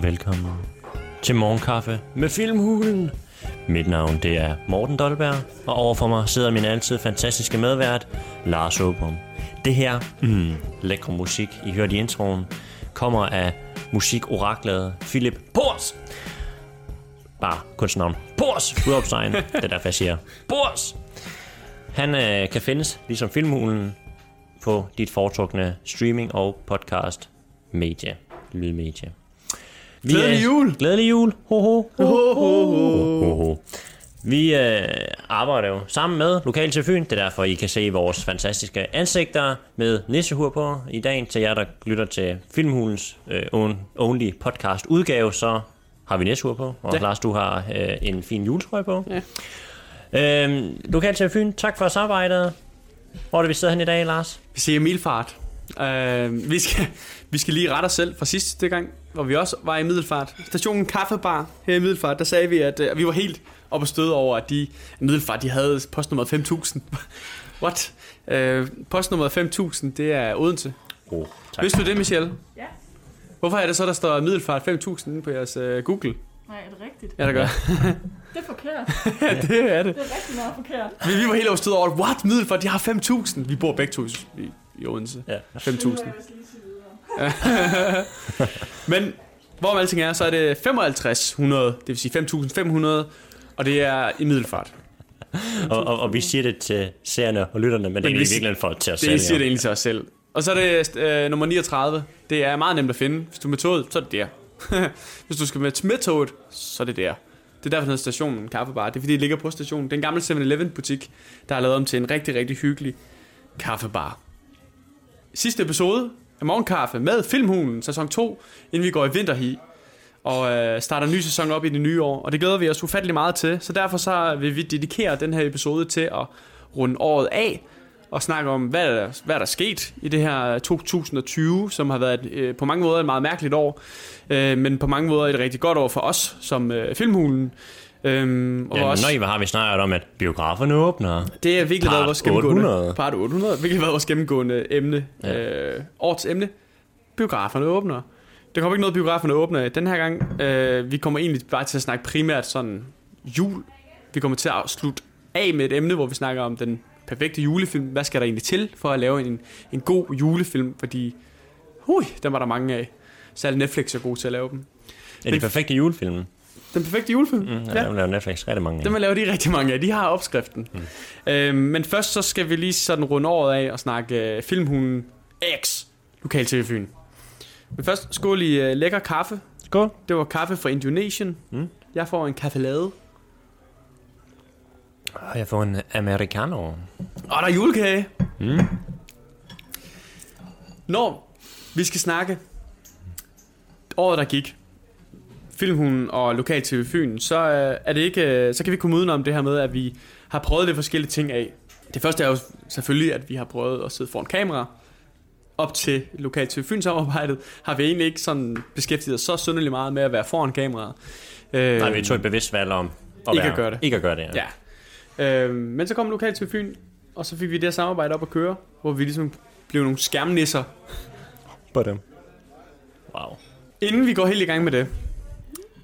og velkommen til Morgenkaffe med Filmhulen. Mit navn det er Morten Dolberg, og overfor mig sidder min altid fantastiske medvært, Lars Åbom. Det her, mm, lækre musik, I hørte i introen, kommer af musikoraklet Philip Pors. Bare kunstnavn. Pors! Udopstegn. det er derfor, jeg siger Pors! Han øh, kan findes, ligesom Filmhulen, på dit foretrukne streaming- og podcast medie, lydmedie. Glædelig er- jul! Glædelig jul! Ho, ho, ho, ho, ho, ho, ho. Vi øh, arbejder jo sammen med Lokal til Fyn. Det er derfor, I kan se vores fantastiske ansigter med nissehur på i dag. Til jer, der lytter til Filmhulens øh, only podcast udgave, så har vi nissehur på. Og ja. Lars, du har øh, en fin juletrøje på. Ja. Øhm, Lokal til Fyn, tak for samarbejdet. Hvor er det, vi sidder hen i dag, Lars? Vi siger Middelfart. Uh, vi, skal, vi skal lige rette os selv fra sidste gang, hvor vi også var i Middelfart. Stationen Kaffebar her i Middelfart, der sagde vi, at uh, vi var helt oppe og støde over, at de Middelfart de havde postnummer 5000. What? Uh, postnummer 5000, det er Odense. Oh, tak. Vidste du det, Michelle? Ja. Hvorfor er det så, der står Middelfart 5000 inde på jeres uh, Google? Nej, er det rigtigt? Ja, der gør. Det er forkert. ja, det er det. Det er rigtig meget forkert. Vi, vi var helt støde over, what? Middelfart, de har 5000. Vi bor begge to i, i Odense. Ja. 5000. Men hvor med alting er, så er det 5500, det vil sige 5500, og det er i middelfart. Og, og, og vi siger det til seerne og lytterne, men, men det er vi i virkeligheden for til os Det selv. siger jo. det egentlig til os selv. Og så er det øh, nummer 39. Det er meget nemt at finde. Hvis du er med toget, så er det der. Hvis du skal med, med toget, så er det der. Det er derfor, den hedder stationen Kaffebar. Det er fordi, det ligger på stationen. Det er en gammel 7-Eleven butik, der er lavet om til en rigtig, rigtig hyggelig kaffebar. Sidste episode Morgenkaffe med Filmhulen, sæson 2, inden vi går i vinterhi og øh, starter en ny sæson op i det nye år. Og det glæder vi os ufattelig meget til. Så derfor så vil vi dedikere den her episode til at runde året af og snakke om, hvad der, hvad der er sket i det her 2020, som har været et, øh, på mange måder et meget mærkeligt år, øh, men på mange måder et rigtig godt år for os som øh, Filmhulen. Øhm, og Ja, også, når I har vi snakket om, at biograferne åbner. det har virkelig Part været vores gennemgående 800. part 800. Virkelig været vores gennemgående emne. Ja. Ja. Øh, årets emne. Biograferne åbner. Der kommer ikke noget, biograferne åbner den her gang. Øh, vi kommer egentlig bare til at snakke primært sådan jul. Vi kommer til at slutte af med et emne, hvor vi snakker om den perfekte julefilm. Hvad skal der egentlig til for at lave en, en god julefilm? Fordi, hui, dem var der mange af. Særligt Netflix er god til at lave dem. Er de perfekte julefilm? Den perfekte julefilm? Mm, ja, Ja. ja. laver Netflix rigtig mange af. Dem laver de rigtig mange af. De har opskriften. Mm. Øhm, men først så skal vi lige sådan runde året af og snakke øh, Filmhulen X, Lokal TV Fyn. Men først skål i øh, lækker kaffe. Skål. Det var kaffe fra Indonesien. Mm. Jeg får en kaffelade. Og jeg får en americano. Og der er julekage. Mm. Når vi skal snakke året, der gik, Filmhulen og Lokal TV Fyn, så, øh, er det ikke, øh, så kan vi komme udenom det her med, at vi har prøvet lidt forskellige ting af. Det første er jo selvfølgelig, at vi har prøvet at sidde foran kamera. Op til Lokal TV Fyn samarbejdet har vi egentlig ikke sådan beskæftiget os så synderligt meget med at være foran kameraet. Øh, Nej, vi tog et bevidst valg om at Ikke være, at gøre det. Ikke at gøre det, ja. Ja. Øh, men så kom Lokal TV Fyn, og så fik vi det her samarbejde op at køre, hvor vi ligesom blev nogle skærmnisser På dem. Wow. Inden vi går helt i gang med det,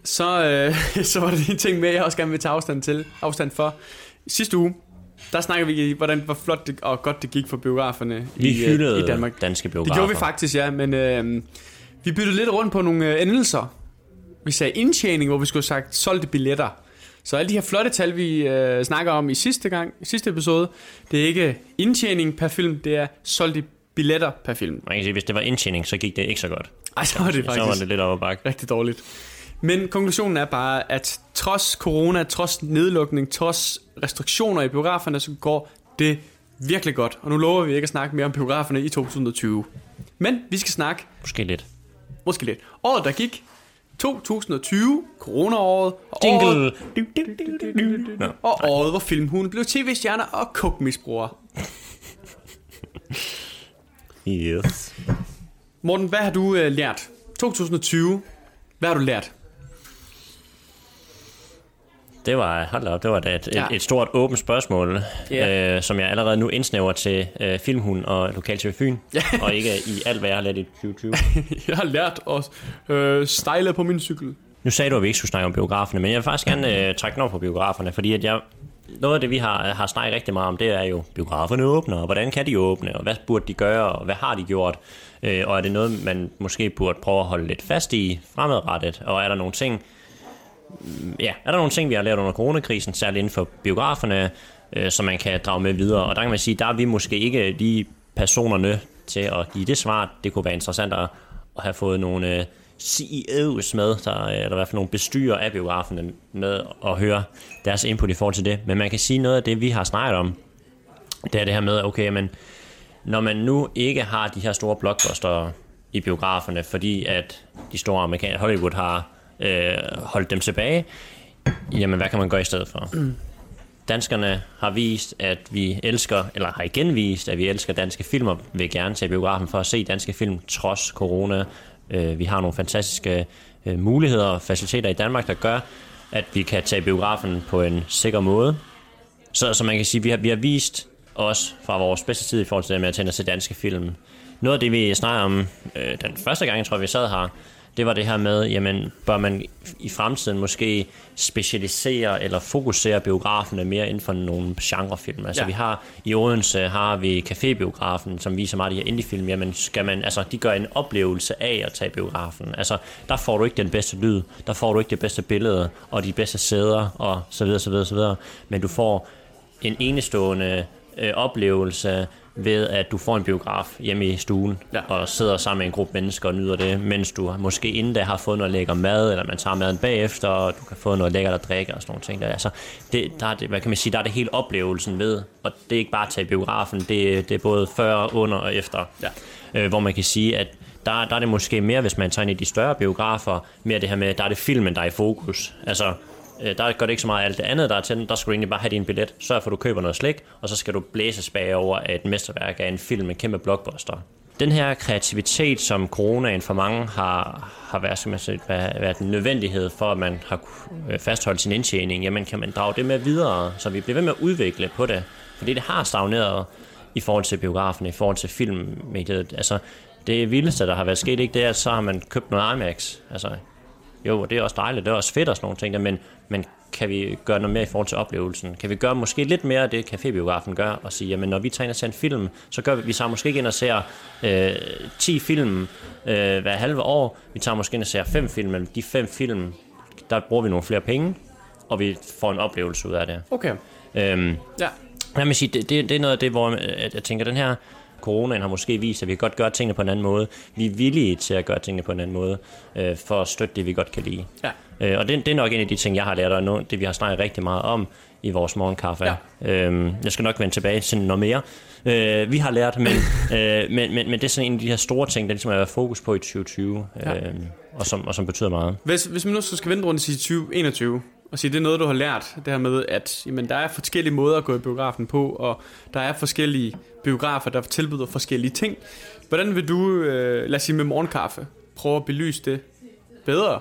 så, øh, så var der en ting med, jeg også gerne vil tage afstand til, afstand for. Sidste uge, der snakkede vi, hvordan hvor flot det, og godt det gik for biograferne Vi i, øh, i Danmark. danske Det biografer. gjorde vi faktisk, ja, men øh, vi byttede lidt rundt på nogle øh, endelser. Vi sagde indtjening, hvor vi skulle have sagt solgte billetter. Så alle de her flotte tal, vi øh, snakker om i sidste gang, i sidste episode, det er ikke indtjening per film, det er solgte billetter per film. Man kan sige, hvis det var indtjening, så gik det ikke så godt. Ej, så var det faktisk Så var det lidt op bakke. rigtig dårligt. Men konklusionen er bare, at trods corona, trods nedlukning, trods restriktioner i biograferne, så går det virkelig godt. Og nu lover vi ikke at snakke mere om biograferne i 2020. Men vi skal snakke, Måske lidt. måske lidt, året der gik, 2020, coronaåret, og året, Jingle. Nå, og året, hvor filmhunden blev tv-stjerner og kokmisbrugere. Yes. Morten, hvad har du øh, lært? 2020, hvad har du lært? Det var, hold da op, det var da et, Ja. et, et stort åbent spørgsmål, Ja. øh, som jeg allerede nu indsnæver til øh, Filmhund og Lokal TV Fyn, Ja. og ikke i alt, hvad jeg har lært i 2020. Jeg har lært at øh, stejle på min cykel. Nu sagde du, at vi ikke skulle snakke om biograferne, men jeg vil faktisk gerne øh, trække den over på biograferne, fordi at jeg, noget af det, vi har, har snakket rigtig meget om, det er jo, biograferne åbner, og hvordan kan de åbne, og hvad burde de gøre, og hvad har de gjort, øh, og er det noget, man måske burde prøve at holde lidt fast i fremadrettet, og er der nogle ting, ja, er der nogle ting, vi har lært under coronakrisen, særligt inden for biograferne, øh, som man kan drage med videre, og der kan man sige, der er vi måske ikke de personerne til at give det svar. Det kunne være interessant at, at have fået nogle øh, CEOs med, der, øh, eller i hvert fald nogle bestyrer af biograferne med at høre deres input i forhold til det. Men man kan sige noget af det, vi har snakket om, det er det her med, okay, men når man nu ikke har de her store blockbuster i biograferne, fordi at de store amerikanske Hollywood har øh, holdt dem tilbage, jamen hvad kan man gøre i stedet for? Mm. Danskerne har vist, at vi elsker, eller har igen vist, at vi elsker danske film, og vil gerne til biografen for at se danske film, trods corona. Øh, vi har nogle fantastiske øh, muligheder og faciliteter i Danmark, der gør, at vi kan tage biografen på en sikker måde. Så, så man kan sige, at vi har, vi har vist os fra vores bedste tid i forhold til det med at tænde til danske film. Noget af det, vi snakker om øh, den første gang, jeg tror, vi sad her, det var det her med, jamen, bør man i fremtiden måske specialisere eller fokusere biograferne mere inden for nogle genrefilm. Altså Ja. vi har i Odense har vi cafébiografen, som viser meget de her indiefilm. Jamen skal man, altså de gør en oplevelse af at tage biografen. Altså der får du ikke den bedste lyd, der får du ikke det bedste billede og de bedste sæder og så videre, så videre, så videre. Men du får en enestående øh, oplevelse ved, at du får en biograf hjemme i stuen, Ja. og sidder sammen med en gruppe mennesker og nyder det, mens du måske inden da har fået noget lækker mad, eller man tager maden bagefter, og du kan få noget lækkert at drikke og sådan nogle ting. Der. Altså, det, der er det, hvad kan man sige, der er det hele oplevelsen ved, og det er ikke bare at tage biografen, det, det er både før, under og efter. Ja. Øh, hvor man kan sige, at der, der er det måske mere, hvis man tager ind i de større biografer, mere det her med, der er det filmen, der er i fokus. Altså, øh, der gør det ikke så meget alt det andet, der er til. Der skal du egentlig bare have din billet. Sørg for, at du køber noget slik, og så skal du blæses bagover af et mesterværk af en film, en kæmpe blockbuster. Den her kreativitet, som coronaen for mange har, har været, som jeg siger, været, en nødvendighed for, at man har øh, fastholdt sin indtjening, jamen kan man drage det med videre, så vi bliver ved med at udvikle på det. Fordi det har stagneret i forhold til biografen, i forhold til filmmediet. Altså, det vildeste, der har været sket, ikke, det er, at så har man købt noget IMAX. Altså, jo, det er også dejligt, det er også fedt og sådan nogle ting, der, men, men kan vi gøre noget mere i forhold til oplevelsen? Kan vi gøre måske lidt mere af det, cafébiografen gør, og sige, jamen når vi tager ind og ser en film, så gør vi, vi tager måske ikke ind og ser øh, 10 film øh, hver halve år, vi tager måske ind og ser 5 film, men de 5 film, der bruger vi nogle flere penge, og vi får en oplevelse ud af det. Okay. Øhm, Ja. jeg vil sige, det, det, det er noget af det, hvor øh, at jeg tænker, den her coronaen har måske vist, at vi kan godt gøre tingene på en anden måde. Vi er villige til at gøre tingene på en anden måde, øh, for at støtte det, vi godt kan lide. Ja. Øh, og det, det er nok en af de ting, jeg har lært, og nu, det vi har snakket rigtig meget om i vores morgenkaffe. Ja. Øhm, jeg skal nok vende tilbage til noget mere. Øh, vi har lært, men, øh, men, men, men det er sådan en af de her store ting, der ligesom er fokus på i 2020, øh, Ja. og, som, og som betyder meget. Hvis, hvis man nu så skal vende rundt sige 2021, og sige, det er noget, du har lært, det her med, at jamen, der er forskellige måder at gå i biografen på, og der er forskellige biografer, der tilbyder forskellige ting. Hvordan vil du, øh, lad os sige med morgenkaffe, prøve at belyse det bedre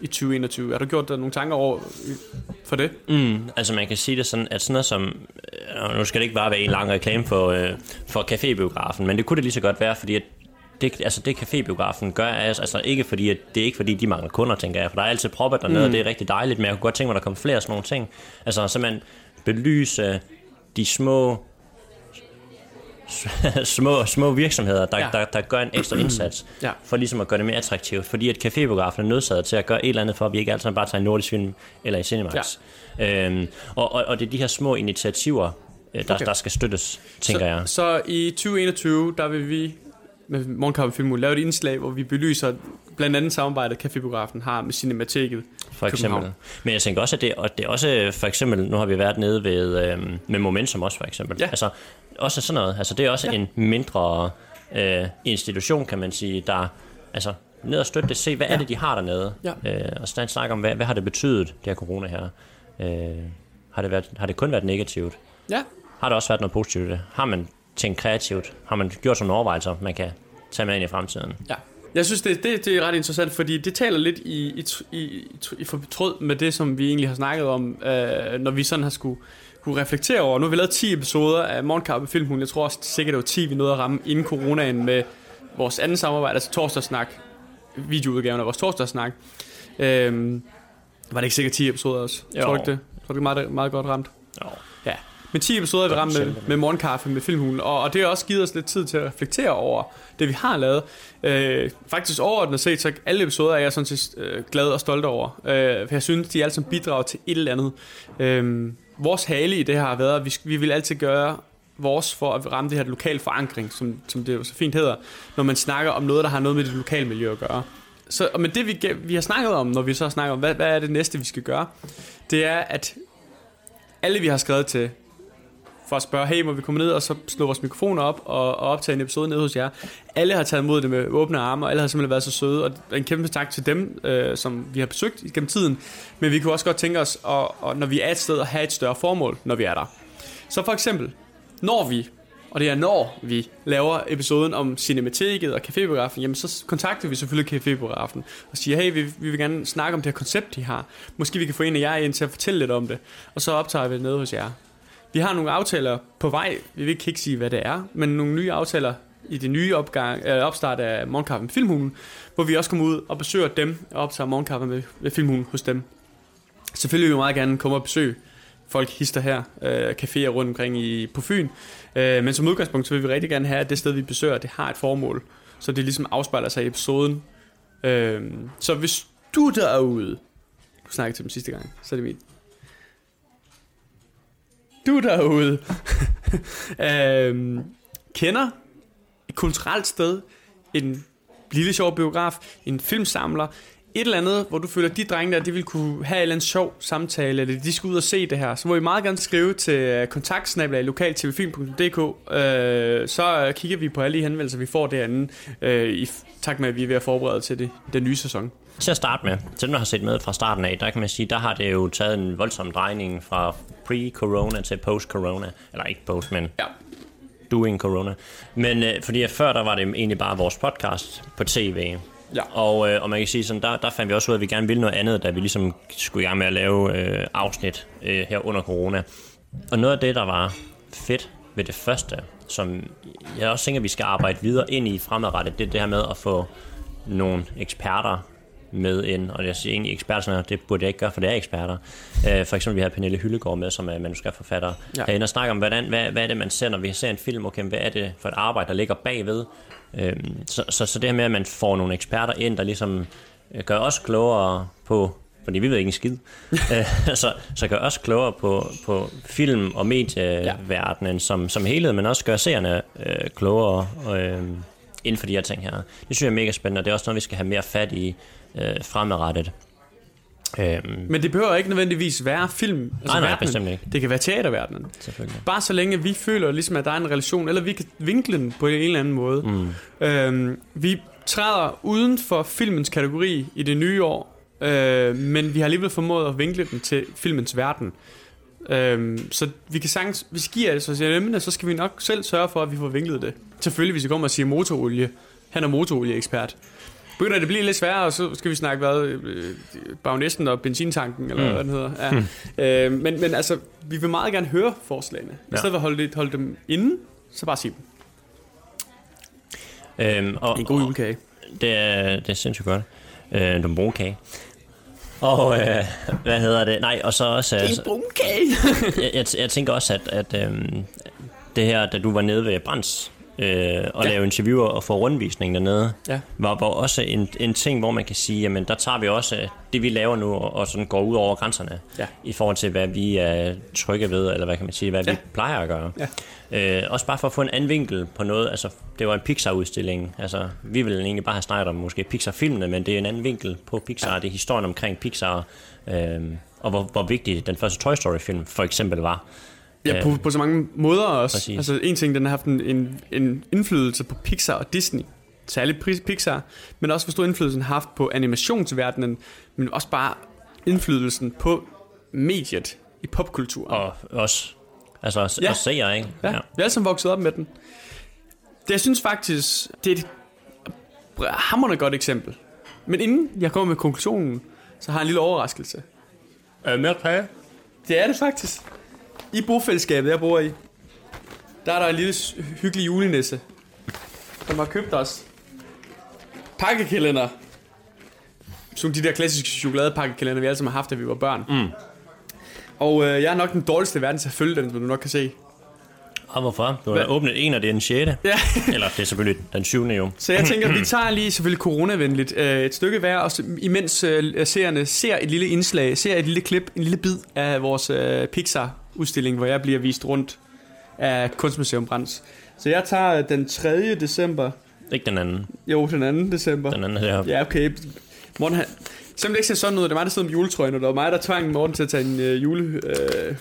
i 2021? Har du gjort dig nogle tanker over øh, for det? Mm, altså man kan sige det sådan, at sådan noget som, øh, og nu skal det ikke bare være en lang reklame for, øh, for cafébiografen, men det kunne det lige så godt være, fordi at det, altså det cafébiografen gør, altså ikke fordi, at det er ikke fordi, de mangler kunder, tænker jeg, for der er altid proppet dernede, mm. og det er rigtig dejligt, men jeg kunne godt tænke mig, at der kommer flere sådan nogle ting. Altså simpelthen belyse de små små, små virksomheder, der, Ja. der, der gør en ekstra indsats, Ja. for ligesom at gøre det mere attraktivt. Fordi at cafébiografen er nødsaget til at gøre et eller andet for, at vi ikke altid bare tager en nordisk film eller i Cinemax. Ja. Øhm, og, og, og det er de her små initiativer, øh, der, okay. der skal støttes, tænker så, jeg. Så i 2021, der vil vi med Morgenkaffe Film lave et indslag, hvor vi belyser blandt andet samarbejdet Cafébiografen har med Cinemateket. For eksempel. København. Men jeg tænker også, at det, og det er også, for eksempel, nu har vi været nede ved, øhm, med Momentum også, for eksempel. Ja. Altså, også sådan noget. Altså, det er også Ja. en mindre øh, institution, kan man sige, der, altså, ned og støtte det, se, hvad ja. er det, de har dernede? Ja. Øh, og så snakke om, hvad, hvad har det betydet, det her corona her? Øh, har, det været, har det kun været negativt? Ja, Har der også været noget positivt det? Har man tænkt kreativt? Har man gjort sådan nogle overvejelser, man kan tage med ind i fremtiden? ja. Jeg synes, det, det, det er ret interessant, fordi det taler lidt i, i, i, i, fortråd med det, som vi egentlig har snakket om, øh, når vi sådan har skulle, kunne reflektere over. Nu har vi lavet 10 episoder af Morgenkappe Filmhulen. Jeg tror også sikkert, det var 10, vi nåede at ramme inden coronaen med vores anden samarbejde, altså torsdagssnak, videoudgaven af vores torsdagssnak. Øh, var det ikke sikkert 10 episoder også? Jo. Tror du ikke det? Tror du er meget, meget godt ramt? Jo. Ja, men 10 episoder er vi ramt med, med morgenkaffe med filmhulen, og, og det har også givet os lidt tid til at reflektere over det, vi har lavet. Øh, faktisk overordnet set, så alle episoder er jeg sådan set øh, glad og stolt over. Øh, for jeg synes, de alle sammen bidrager til et eller andet. Øh, vores hale i det her har været, at vi, vi vil altid gøre vores for at ramme det her lokal forankring, som, som det jo så fint hedder, når man snakker om noget, der har noget med det lokale miljø at gøre. Så, men det vi, vi har snakket om, når vi så snakker om, hvad, hvad er det næste, vi skal gøre, det er, at alle vi har skrevet til, for at spørge, hey, må vi komme ned og så slå vores mikrofoner op og, og optage en episode nede hos jer. Alle har taget imod det med åbne arme, og alle har simpelthen været så søde, og en kæmpe tak til dem, øh, som vi har besøgt gennem tiden. Men vi kunne også godt tænke os, at, at, når vi er et sted, at have et større formål, når vi er der. Så for eksempel, når vi, og det er når vi laver episoden om Cinemateket og Cafébiografen, jamen så kontakter vi selvfølgelig Cafébiografen og siger, hey, vi, vi vil gerne snakke om det her koncept, de har. Måske vi kan få en af jer ind til at fortælle lidt om det, og så optager vi det nede hos jer. Vi har nogle aftaler på vej. Vi vil ikke sige, hvad det er, men nogle nye aftaler i det nye opgang, øh, opstart af Morgenkaffen med Filmhulen, hvor vi også kommer ud og besøger dem og optager Morgenkaffen med, med Filmhulen hos dem. Selvfølgelig vil vi meget gerne komme og besøge folk hister her, øh, caféer rundt omkring i, på Fyn. Øh, men som udgangspunkt, så vil vi rigtig gerne have, at det sted, vi besøger, det har et formål. Så det ligesom afspejler sig i episoden. Øh, så hvis du derude, du snakkede til dem sidste gang, så er det mit. Du derude, øhm, kender et kulturelt sted, en lille sjov biograf, en filmsamler, et eller andet, hvor du føler, at de drenge der, de vil kunne have en eller anden sjov samtale, eller de skal ud og se det her, så må I meget gerne skrive til øh, kontaktsnablag lokaltvfilm.dk, øh, så kigger vi på alle de henvendelser, vi får derinde, øh, i takt med, at vi er ved at forberede til det, den nye sæson. Til at starte med, til dem, der har set med fra starten af, der kan man sige, der har det jo taget en voldsom drejning fra pre-corona til post-corona. Eller ikke post, men Ja. doing corona. Men øh, fordi før, der var det egentlig bare vores podcast på tv. Ja. Og, øh, og man kan sige sådan, der, der fandt vi også ud af, at vi gerne ville noget andet, da vi ligesom skulle i gang med at lave øh, afsnit øh, her under corona. Og noget af det, der var fedt ved det første, som jeg også tænker, vi skal arbejde videre ind i fremadrettet, det er det her med at få nogle eksperter med ind, og jeg siger egentlig eksperter, det burde jeg ikke gøre, for det er eksperter. Øh, for eksempel vi har Pernille Hyllegaard med, som er manuskriptforfatter, Ja. herinde og snakke om, hvordan, hvad, hvad er det, man ser, når vi ser en film, okay, hvad er det for et arbejde, der ligger bagved. Øhm, så, så, så det her med, at man får nogle eksperter ind, der ligesom øh, gør os klogere på, fordi vi ved ikke en skid, øh, så, så gør os klogere på, på film- og medieverdenen ja. som, som helhed, men også gør seerne øh, klogere øh, inden for de her ting her. Det synes jeg er mega spændende, og det er også noget, vi skal have mere fat i øh, fremadrettet. Øhm, Men det behøver ikke nødvendigvis være film. Altså Nej, nej, verdenen. bestemt ikke. Det kan være teaterverdenen. selvfølgelig. Bare så længe vi føler, ligesom, at der er en relation, eller vi kan vinkle den på en eller anden måde. Mm. Øhm, vi træder uden for filmens kategori i det nye år, øh, men vi har alligevel formået at vinkle den til filmens verden. Øhm, så vi kan sagtens, hvis I giver det så siger emne, så skal vi nok selv sørge for, at vi får vinklet det. Selvfølgelig, hvis I kommer og siger motorolie. Han er motorolieekspert. Begynder det at blive lidt sværere, og så skal vi snakke hvad, øh, bagnæsten og benzintanken, eller Mm. mm. hvad den hedder. Ja. Øh, men, men altså, vi vil meget gerne høre forslagene. I Ja. stedet for at holde, det, holde dem inde, så bare sig dem. Øhm, og, En god julekage. Det er, det er sindssygt godt. Øh, den brune kage. Og øh, hvad hedder det? Nej, og så også... Altså, brun kage. jeg, jeg, jeg tænker også, at, at øhm, det her, da du var nede ved Brands øh, og Ja. lave interviewer og få rundvisning dernede, Ja. var, var også en, en ting, hvor man kan sige, jamen der tager vi også det, vi laver nu, og, og sådan går ud over grænserne, Ja. i forhold til, hvad vi er trygge ved, eller hvad kan man sige, hvad Ja. vi plejer at gøre. Ja. Øh, også bare for at få en anden vinkel på noget, altså det var en Pixar-udstilling, altså vi ville egentlig bare have snakket om måske Pixar-filmene, men det er en anden vinkel på Pixar, ja. det er historien omkring Pixar, øh, og hvor, hvor vigtig den første Toy Story-film for eksempel var. Ja, på, på så mange måder også. Præcis. Altså en ting, den har haft en, en, en indflydelse på Pixar og Disney. Særligt Pixar, men også hvor stor indflydelse den har haft på animationsverdenen, men også bare indflydelsen på mediet i popkulturen. Og også, altså Ja. ja. også seere, ikke? Ja, vi er alle sammen vokset op med den. Det, jeg synes faktisk, det er et hammerende godt eksempel. Men inden jeg kommer med konklusionen, så har jeg en lille overraskelse. Er det mere? Det er det faktisk. I bofællesskabet, jeg bor i, der er der en lille hyggelig julenisse, som har købt os pakkekalender. Som de der klassiske chokoladepakkekalender, vi alle sammen har haft, da vi var børn. Mm. Og øh, jeg er nok den dårligste i verden til at følge den, som du nok kan se. Og hvorfor? Du har åbnet en, og det er den 6. Ja. Eller det er selvfølgelig den 7. jo. Så jeg tænker, vi tager lige selvfølgelig coronavenligt øh, et stykke hver, og så, imens øh, seerne ser et lille indslag, ser et lille klip, en lille bid af vores øh, Pixar-udstilling, hvor jeg bliver vist rundt af Kunstmuseum Brands. Så jeg tager øh, den 3. december, Ikke den anden. jo, den 2. december. Den anden her. Ja, okay. Morten, han, det ikke ser sådan ud, det er mig, der sidder med juletrøjen, og det var mig, der tvang Morten til at tage en øh, jule... Øh,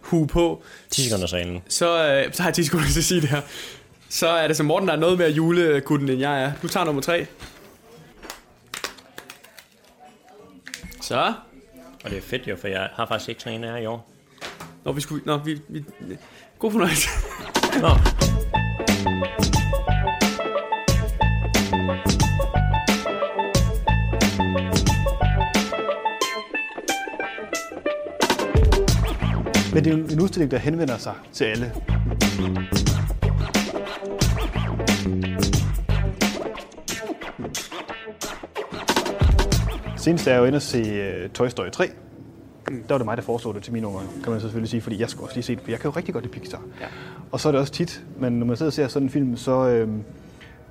hue på, 10 sekunder salen. så, øh, så har jeg 10 sekunder til at sige det her. Så er det som Morten, der er noget mere julekutten, end jeg er. Du tager nummer 3. Så. Og det er fedt jo, for jeg har faktisk ikke sådan en her i år. Nå, vi skulle... Nå, vi... vi god fornøjelse. Nå, Men det er jo en udstilling, der henvender sig til alle. Senest er jeg jo inde og se uh, Toy Story 3. Der var det mig, der foreslog det til mine unger, kan man selvfølgelig sige, fordi jeg skulle også lige se det, for jeg kan jo rigtig godt lide Pixar. Ja. Og så er det også tit, men når man sidder og ser sådan en film, så øhm,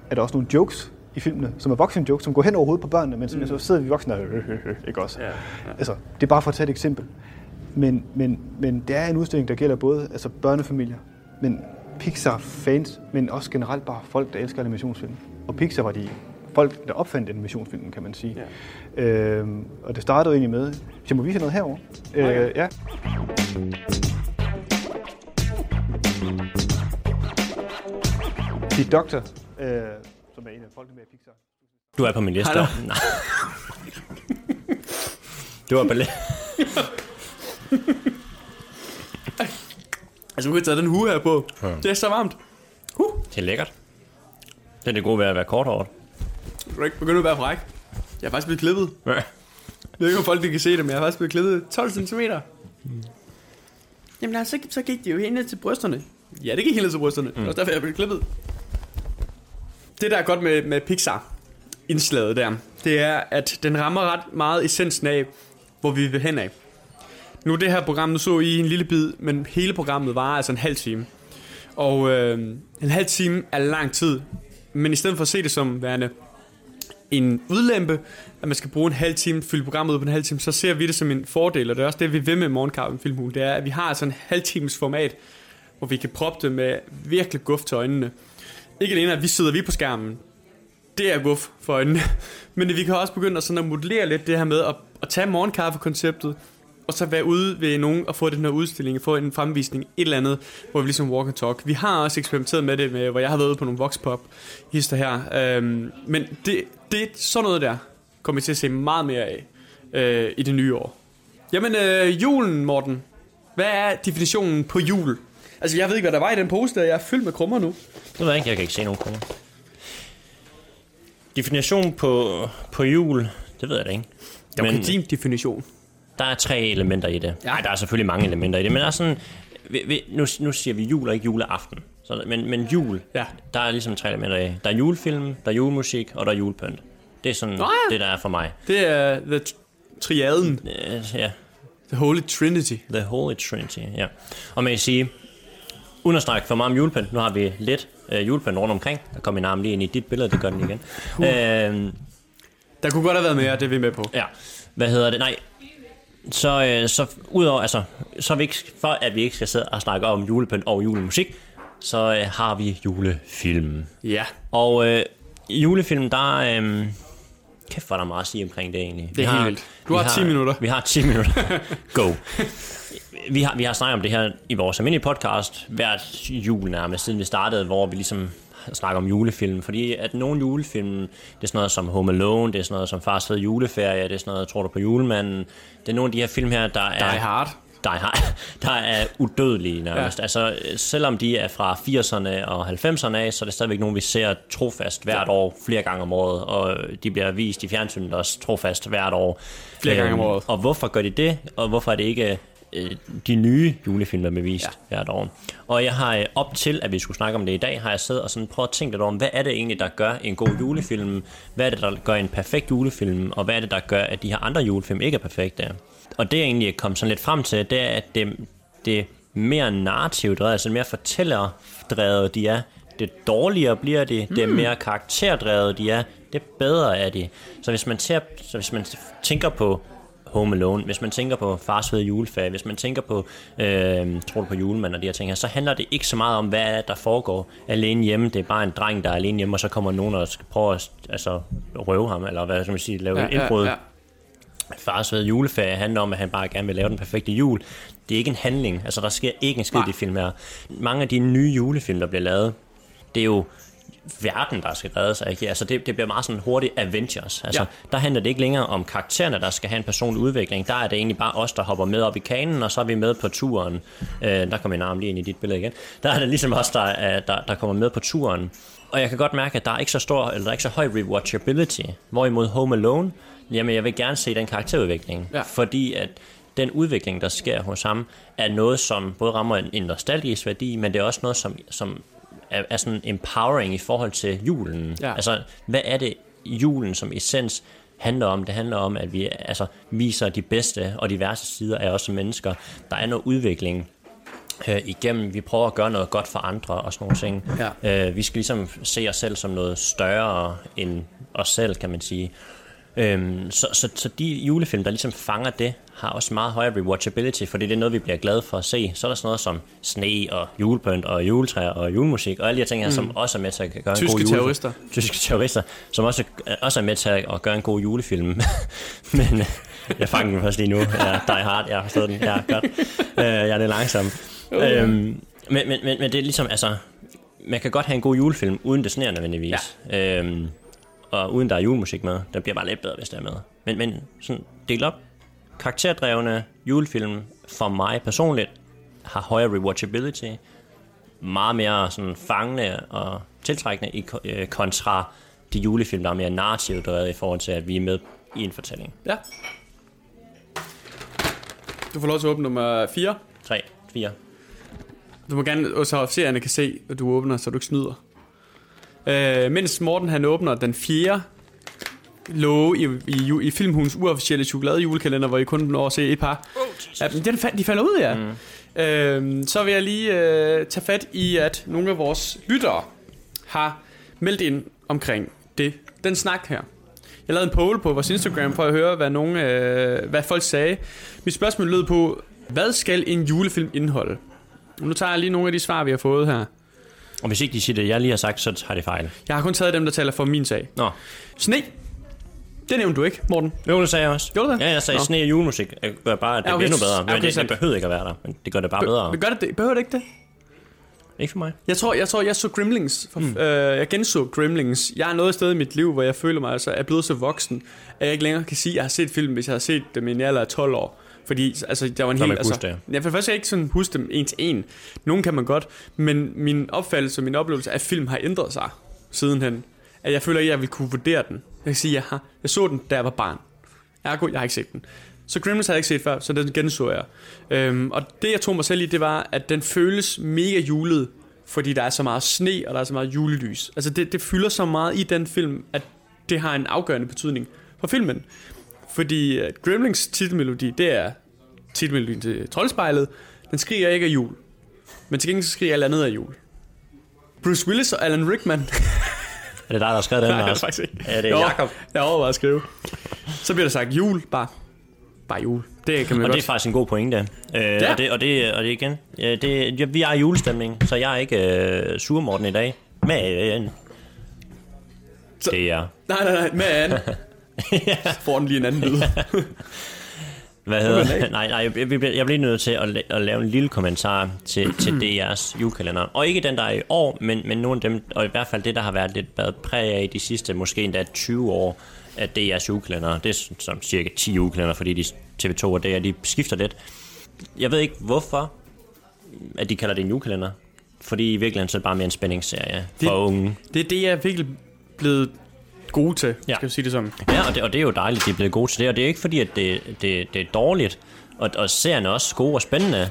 er der også nogle jokes i filmene, som er voksen jokes, som går hen over hovedet på børnene, men som mm. så sidder vi voksne og øh, øh, øh, ikke også? Ja, ja. Altså, det er bare for at tage et eksempel. Men, men, men det er en udstilling, der gælder både altså børnefamilier, men Pixar-fans, men også generelt bare folk, der elsker animationsfilm. Og Pixar var de folk, der opfandt animationsfilmen, kan man sige. Ja. Øhm, og det startede jo egentlig med, jeg må vise jer noget herovre. Øh, ja. The Doctor, øh, som er en af folkene med i Pixar. du er på min liste. Nej. Du var på li- Altså, du kan tage den hue her på. Ja. Det er så varmt. Huh. Det er lækkert. Det er det gode ved at være kort over. Du ikke begynde at være fræk. Jeg er faktisk blevet klippet. Ja. Jeg ved ikke, om folk kan se det, men jeg er faktisk blevet klippet 12 cm. Jamen altså, så gik det jo helt ned til brysterne. Ja, det gik helt ned til brysterne. Mm. Det er også derfor, jeg blev klippet. Det, der er godt med, med Pixar, indslaget der, det er, at den rammer ret meget essensen af, hvor vi vil hen af. Nu det her program, nu så I en lille bid, men hele programmet var altså en halv time. Og øh, en halv time er lang tid, men i stedet for at se det som værende en udlempe, at man skal bruge en halv time, fylde programmet ud på en halv time, så ser vi det som en fordel, og det er også det, vi ved med Morgenkaffen Filmhul, det er, at vi har sådan en halv times format, hvor vi kan proppe det med virkelig guf til øjnene. Ikke alene, at vi sidder vi på skærmen, det er guf for øjnene, men vi kan også begynde at, sådan at modellere lidt det her med at, at tage morgenkaffekonceptet, og så være ude ved nogen og få den her udstilling, få en fremvisning, et eller andet, hvor vi ligesom walk and talk. Vi har også eksperimenteret med det, med, hvor jeg har været ude på nogle voxpop hister her. Øhm, men det, det, sådan noget der kommer vi til at se meget mere af øh, i det nye år. Jamen, øh, julen, Morten. Hvad er definitionen på jul? Altså, jeg ved ikke, hvad der var i den pose der. Jeg er fyldt med krummer nu. Det ved jeg ikke, jeg kan ikke se nogen kroner. Definition på, på jul, det ved jeg da ikke. Det var din definition. Der er tre elementer i det. Ja. Ej, der er selvfølgelig mange elementer i det, men der er sådan... Vi, vi, nu, nu siger vi jul og ikke juleaften. Så, men, men jul, Ja. der er ligesom tre elementer i. Der er julefilm, der er julemusik, og der er julepynt. Det er sådan Nå ja. det, der er for mig. Det er the triaden. Øh, ja, The Holy Trinity. The Holy Trinity, ja. Og man kan sige, uden at snakke for meget om julepynt, nu har vi lidt øh, julepynt rundt omkring. Der kom min arm lige ind i dit billede, det gør den igen. Øh, Der kunne godt have været mere, det er vi med på. ja, hvad hedder det? Nej, så, øh, så udover, altså, så er vi ikke, for at vi ikke skal sidde og snakke om julepynt og julemusik, så øh, har vi julefilm. Ja. Og øh, i julefilm, der er... Øh, kæft, hvor er der meget at sige omkring det egentlig. Det er helt vildt. Du har 10 minutter. Vi har 10 minutter. Go. Vi har, vi har snakket om det her i vores almindelige podcast hvert jul nærmest, siden vi startede, hvor vi ligesom snakker om julefilm. Fordi at nogle julefilm, det er sådan noget som Home Alone, det er sådan noget som Fars fede juleferie, det er sådan noget, tror du på julemanden. Det er nogle af de her film her, der er... Die Hard. der er, der er udødelige nærmest. Ja. Altså, selvom de er fra 80'erne og 90'erne af, så er det stadigvæk nogen, vi ser trofast hvert år, flere gange om året, og de bliver vist i fjernsynet også trofast hvert år. Flere gange om Øhm, året. Og hvorfor gør de det, og hvorfor er det ikke øh, de nye julefilm, der bliver vist ja. Hvert år. Og jeg har øh, op til, at vi skulle snakke om det i dag, har jeg siddet og sådan prøvet at tænke lidt om, hvad er det egentlig, der gør en god julefilm? Hvad er det, der gør en perfekt julefilm? Og hvad er det, der gør, at de her andre julefilm ikke er perfekte? Og det jeg egentlig kom sådan lidt frem til, det er, at det, det er mere narrativt drevet, altså mere fortællerdrevet de er. Det dårligere bliver de, det er mere karakterdrevet de er, det bedre er de. Så hvis man, ser, så hvis man tænker på Home Alone, hvis man tænker på Fars fede juleferie, hvis man tænker på øh, Tror du på julemand og de her ting her, så handler det ikke så meget om, hvad er der foregår alene hjemme. Det er bare en dreng, der er alene hjemme, og så kommer nogen og skal prøve at altså, røve ham, eller hvad skal man sige, lave ja, et indbrud. Ja, ja. Fars fede juleferie handler om, at han bare gerne vil lave den perfekte jul. Det er ikke en handling. Altså, der sker ikke en skid i de film her. Mange af de nye julefilm, der bliver lavet, det er jo verden, der skal redde sig. Ikke? Altså, det, det bliver meget sådan hurtigt Avengers. Altså, Ja. Der handler det ikke længere om karaktererne, der skal have en personlig udvikling. Der er det egentlig bare os, der hopper med op i kanen, og så er vi med på turen. Øh, der kommer min arm lige ind i dit billede igen. Der er det ligesom os, der, er, der, der kommer med på turen. Og jeg kan godt mærke, at der er ikke så stor, eller der er ikke så høj rewatchability. Hvorimod Home Alone, jamen jeg vil gerne se den karakterudvikling. Ja. Fordi at den udvikling, der sker hos ham, er noget, som både rammer en, en nostalgisk værdi, men det er også noget, som, som er, er sådan empowering i forhold til julen. Ja. Altså, hvad er det julen som essens handler om? Det handler om, at vi altså, viser de bedste og de værste sider af os som mennesker. Der er noget udvikling øh, igennem. Vi prøver at gøre noget godt for andre og sådan nogle ting. Ja. Øh, vi skal ligesom se os selv som noget større end os selv, kan man sige. Øhm, så, så, så de julefilm, der ligesom fanger det, har også meget højere rewatchability, fordi det er noget, vi bliver glade for at se. Så er der sådan noget som sne og julepynt og juletræer og julemusik og alle de her ting her, mm. som også er med til at gøre en Tyske god julefilm. terrorister. Tyske terrorister, som også, også er med til at gøre en god julefilm. Men øh, jeg fanger den først lige nu. Ja, Die Hard, jeg har forstået den. Ja, godt. Øh, jeg er lidt langsom. Øhm, men, men, men, men det er ligesom, altså, man kan godt have en god julefilm, uden det sneer nødvendigvis. Ja. Øhm, og uden der er julemusik med. Den bliver bare lidt bedre, hvis der er med. Men, men sådan del op. Karakterdrevne julefilm for mig personligt har højere rewatchability. Meget mere sådan fangende og tiltrækkende i øh, kontra de julefilm, der er mere narrativt drevet i forhold til, at vi er med i en fortælling. Ja. Du får lov til at åbne nummer 4. 3, 4. Du må gerne, så officererne kan se, at du åbner, så du ikke snyder. Øh, mens Morten han åbner den fjerde låge i, i, i Filmhus uofficielle chokolade julekalender, hvor I kun når at se et par. Ja, men den, fa- de falder ud, ja. Mm. Øh, så vil jeg lige øh, tage fat i, at nogle af vores lyttere har meldt ind omkring det, den snak her. Jeg lavede en poll på vores Instagram for at høre, hvad, nogen, øh, hvad folk sagde. Mit spørgsmål lød på, hvad skal en julefilm indeholde? Nu tager jeg lige nogle af de svar, vi har fået her. Og hvis ikke de siger det, jeg lige har sagt, så har de fejl. Jeg har kun taget dem, der taler for min sag. Nå, Sne. Det nævnte du ikke, Morten. jo, det sagde jeg også. Gjorde du det? Ja, jeg sagde Nå. sne og julemusik. Det gør bare, at det Ja, okay. okay. endnu bedre. Men okay, det, det behøver ikke at være der, men det gør det bare bedre. Men gør det det? Behøver det ikke det? Ikke for mig. Jeg tror, jeg tror, jeg så Gremlings. For, mm. øh, jeg genså Gremlings. Jeg er noget sted i mit liv, hvor jeg føler mig altså er blevet så voksen, at jeg ikke længere kan sige, at jeg har set film, hvis jeg har set dem i en alder af 12 år. Fordi altså, der var en helt... Altså, huske det. ja, for kan jeg ikke sådan huske dem en til en. Nogle kan man godt, men min opfattelse og min oplevelse af film har ændret sig sidenhen. At jeg føler ikke, at jeg vil kunne vurdere den. Jeg kan sige, jeg, har, jeg så den, da jeg var barn. Ergo, jeg har ikke set den. Så Gremlins har jeg ikke set før, så den genså jeg. Øhm, og det, jeg tog mig selv i, det var, at den føles mega julet, fordi der er så meget sne, og der er så meget julelys. Altså, det, det fylder så meget i den film, at det har en afgørende betydning for filmen. Fordi uh, Gremlings titelmelodi, det er titelmelodien til Troldspejlet. Den skriger ikke af jul. Men til gengæld så skriger alt andet af jul. Bruce Willis og Alan Rickman Er det dig, der har skrevet den? Nej, Lars? faktisk ikke. Ja, det er Jo, Jacob. Jeg overvejer at skrive. Så bliver der sagt jul, bare. Bare jul. Det kan man Og godt. det er faktisk en god pointe. Øh, Ja. og, det, og, det, og det igen, ja, det, vi er i julestemning, så jeg er ikke øh, sur, Morten, i dag. Men Så- det er... Nej, nej, nej. Anne. Får den lige en anden lyd. Hvad hedder. Nej, nej, jeg, jeg, bliver- jeg bliver nødt til at, la- at lave en lille kommentar til, til DR's julekalender. Og ikke den, der er i år, men, men nogle af dem, og i hvert fald det, der har været lidt været præg af de sidste, måske endda 20 år, af DR's julekalender. Det er som cirka 10 julekalender, fordi de TV2 og DR, de skifter lidt. jeg ved ikke hvorfor, at de kalder det en julekalender. Fordi i virkeligheden så er det bare mere en spændingsserie for Det- unge. Det er det, jeg er virkelig blevet gode til, Ja. skal vi sige det som. Ja, og det, og det er jo dejligt, de er blevet gode til det. Og det er ikke fordi, at det, det, det er dårligt. Og, og serien er også gode og spændende.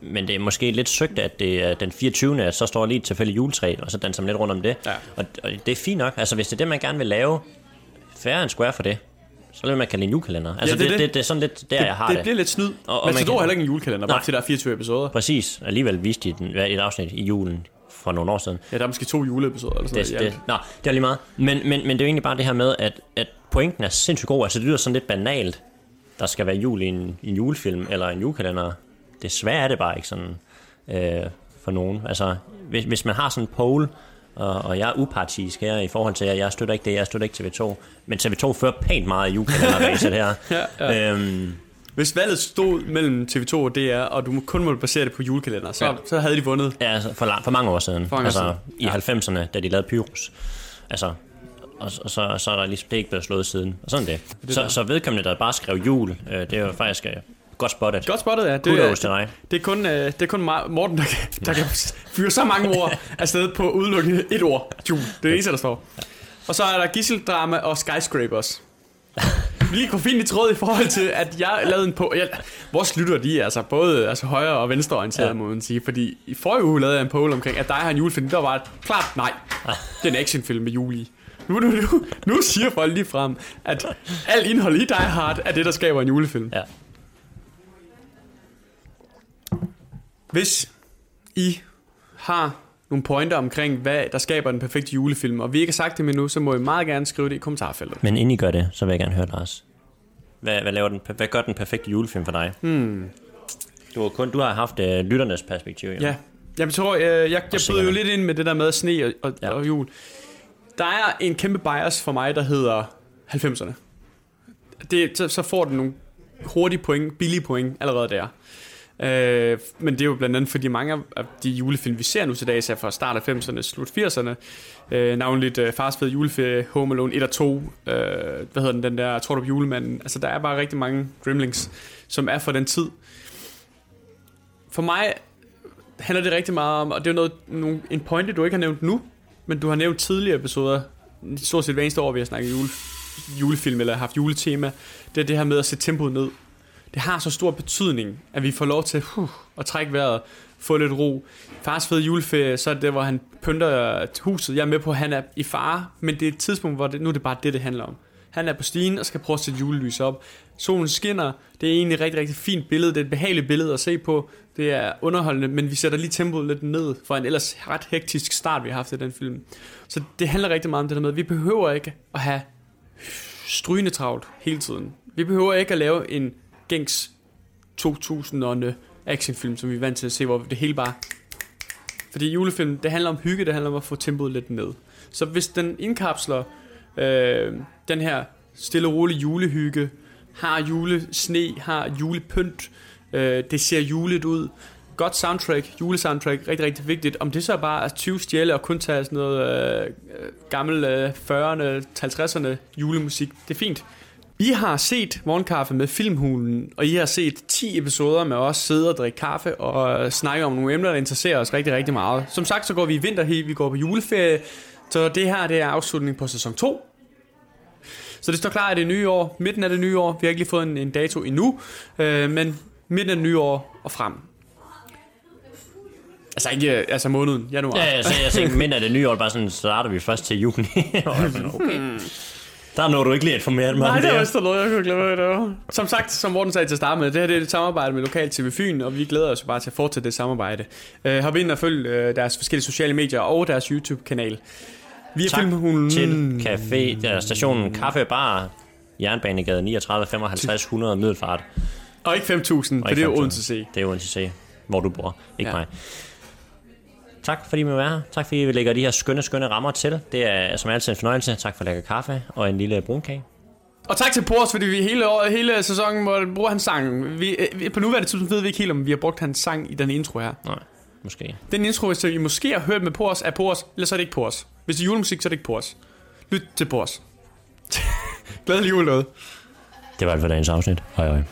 Men det er måske lidt søgt, at det er den 24. at så står lige et tilfældigt juletræ, og så danser man lidt rundt om det. Ja. Og, og det er fint nok. Altså, hvis det er det, man gerne vil lave, færre en square for det, så vil man kalde det en julekalender. Altså, det er det, det, det. det, det, er sådan lidt der, jeg har det, det. bliver lidt snyd. Og- og Men man så kan- er heller ikke en julekalender, bare til der er 24 episoder. Præcis. Alligevel viste de den, et afsnit i julen for nogle år siden. Ja, der er måske to juleepisoder eller sådan Det, noget. det, nå, det er lige meget. Men, men, men det er jo egentlig bare det her med, at, at pointen er sindssygt god. Altså, det lyder sådan lidt banalt. Der skal være jul i en, i en julefilm eller en julekalender. Desværre er det bare ikke sådan øh, for nogen. Altså, hvis, hvis man har sådan en poll, og, og jeg er upartisk her i forhold til, at jeg støtter ikke det, jeg støtter ikke TV2. Men TV2 fører pænt meget i julekalenderræset her. Ja, ja. Øhm, Hvis valget stod mellem TV2 og DR, og du kun måtte basere det på julekalender, så, Ja. så havde de vundet. Ja, altså for, lang, for mange år siden. For mange altså siden. i 90'erne, da de lavede Pyrus. Altså, og, og så, så er der ligesom, det ikke blevet slået siden. Og sådan det. det så, der. så vedkommende, der bare skrev jul, øh, det er jo faktisk øh, godt spottet. Godt spottet, ja. Det, Kudos til dig. det, er kun, øh, det er kun Morten, der kan, der kan fyre så mange ord afsted på udelukkende et ord. Jul. Det er det eneste, der står. Og så er der gisseldrama og skyscrapers. Lige kunne finde i tråd i forhold til, at jeg lavede en på... Jeg, vores lytter, de er altså både altså højre- og venstreorienterede, Ja. må man sige. Fordi i forrige uge lavede jeg en poll omkring, at dig har en julefilm. Der var et klart nej. Det er en actionfilm med jul i. Nu, nu, nu, nu siger folk lige frem, at alt indhold i Die Hard er det, der skaber en julefilm. Ja. Hvis I har nogle pointer omkring, hvad der skaber den perfekte julefilm, og vi ikke har sagt det endnu, så må I meget gerne skrive det i kommentarfeltet. Men inden I gør det, så vil jeg gerne høre, Lars. Hvad, hvad, laver den, hvad gør den perfekte julefilm for dig? Hmm. Du, har kun, du har haft øh, lytternes perspektiv. Jo. Ja, jeg tror, jeg, jeg, jeg bryder sikkert. jo lidt ind med det der med sne og, og, ja. og jul. Der er en kæmpe bias for mig, der hedder 90'erne. Det, så, så får den nogle hurtige point, billige point allerede der. Øh, men det er jo blandt andet, fordi mange af de julefilm, vi ser nu til dags, er fra start af 90'erne, slut 80'erne. Øh, navnligt øh, Fars fede juleferie, Home Alone 1 og 2, øh, hvad hedder den, den der, tror du på julemanden? Altså, der er bare rigtig mange Gremlings, som er fra den tid. For mig handler det rigtig meget om, og det er jo noget, nogle, en pointe, du ikke har nævnt nu, men du har nævnt tidligere episoder, stort set hver eneste år, vi har snakket jule, julefilm eller haft juletema, det er det her med at sætte tempoet ned. Det har så stor betydning, at vi får lov til huh, at trække vejret, få lidt ro. Fars fede juleferie, så er det hvor han pynter huset. Jeg er med på, at han er i fare, men det er et tidspunkt, hvor det, nu er det bare det, det handler om. Han er på stigen og skal prøve at sætte julelys op. Solen skinner. Det er egentlig et rigtig, rigtig fint billede. Det er et behageligt billede at se på. Det er underholdende, men vi sætter lige tempoet lidt ned for en ellers ret hektisk start, vi har haft i den film. Så det handler rigtig meget om det der med, at vi behøver ikke at have strygende travlt hele tiden. Vi behøver ikke at lave en gængs 2000'erne actionfilm, som vi er vant til at se, hvor det hele bare... Fordi julefilm, det handler om hygge, det handler om at få tempoet lidt ned. Så hvis den indkapsler øh, den her stille og rolige julehygge, har julesne, har julepynt, øh, det ser julet ud, godt soundtrack, julesoundtrack, rigtig, rigtig vigtigt. Om det så bare er 20 stjæle og kun tage sådan noget øh, øh gammel øh, 40'erne, 50'erne julemusik, det er fint. I har set Morgenkaffe med Filmhulen, og I har set 10 episoder med os sidde og drikke kaffe og øh, snakke om nogle emner, der interesserer os rigtig, rigtig meget. Som sagt, så går vi i vinterhi, vi går på juleferie, så det her det er afslutningen på sæson 2. Så det står klar i det nye år, midten af det nye år. Vi har ikke lige fået en, en dato endnu, øh, men midten af det nye år og frem. Altså ikke, øh, altså måneden, januar. Ja, jeg, jeg tænkte, men er det nye år, bare sådan, starter vi først til juni. Okay. Der når du ikke lige at informere mig Nej, det var vist noget, jeg kunne glemme det var. Som sagt, som Morten sagde til at starte med, det her det er et samarbejde med Lokal TV Fyn, og vi glæder os bare til at fortsætte det samarbejde. Uh, hop ind og følg uh, deres forskellige sociale medier og deres YouTube-kanal. Vi er Tak Filmhulen. til café, der stationen Kaffe Bar, Jernbanegade 39 55 100 Middelfart. Og ikke 5.000, for det er Odense C. Det er Odense C, hvor du bor, ikke ja. mig. Tak fordi I må være her. Tak fordi vi lægger de her skønne, skønne rammer til. Det er som altid en fornøjelse. Tak for lækker kaffe og en lille brunkage. Og tak til Pors, fordi vi hele, år, hele sæsonen må bruge hans sang. Vi, øh, på nuværende tidspunkt ved vi ikke helt, om vi har brugt hans sang i den intro her. Nej, måske. Den intro, hvis I måske har hørt med Pors, er Pors, eller så er det ikke Pors. Hvis det er julemusik, så er det ikke Pors. Lyt til Pors. Glædelig jul noget. Det var alt for dagens afsnit. Hej hej.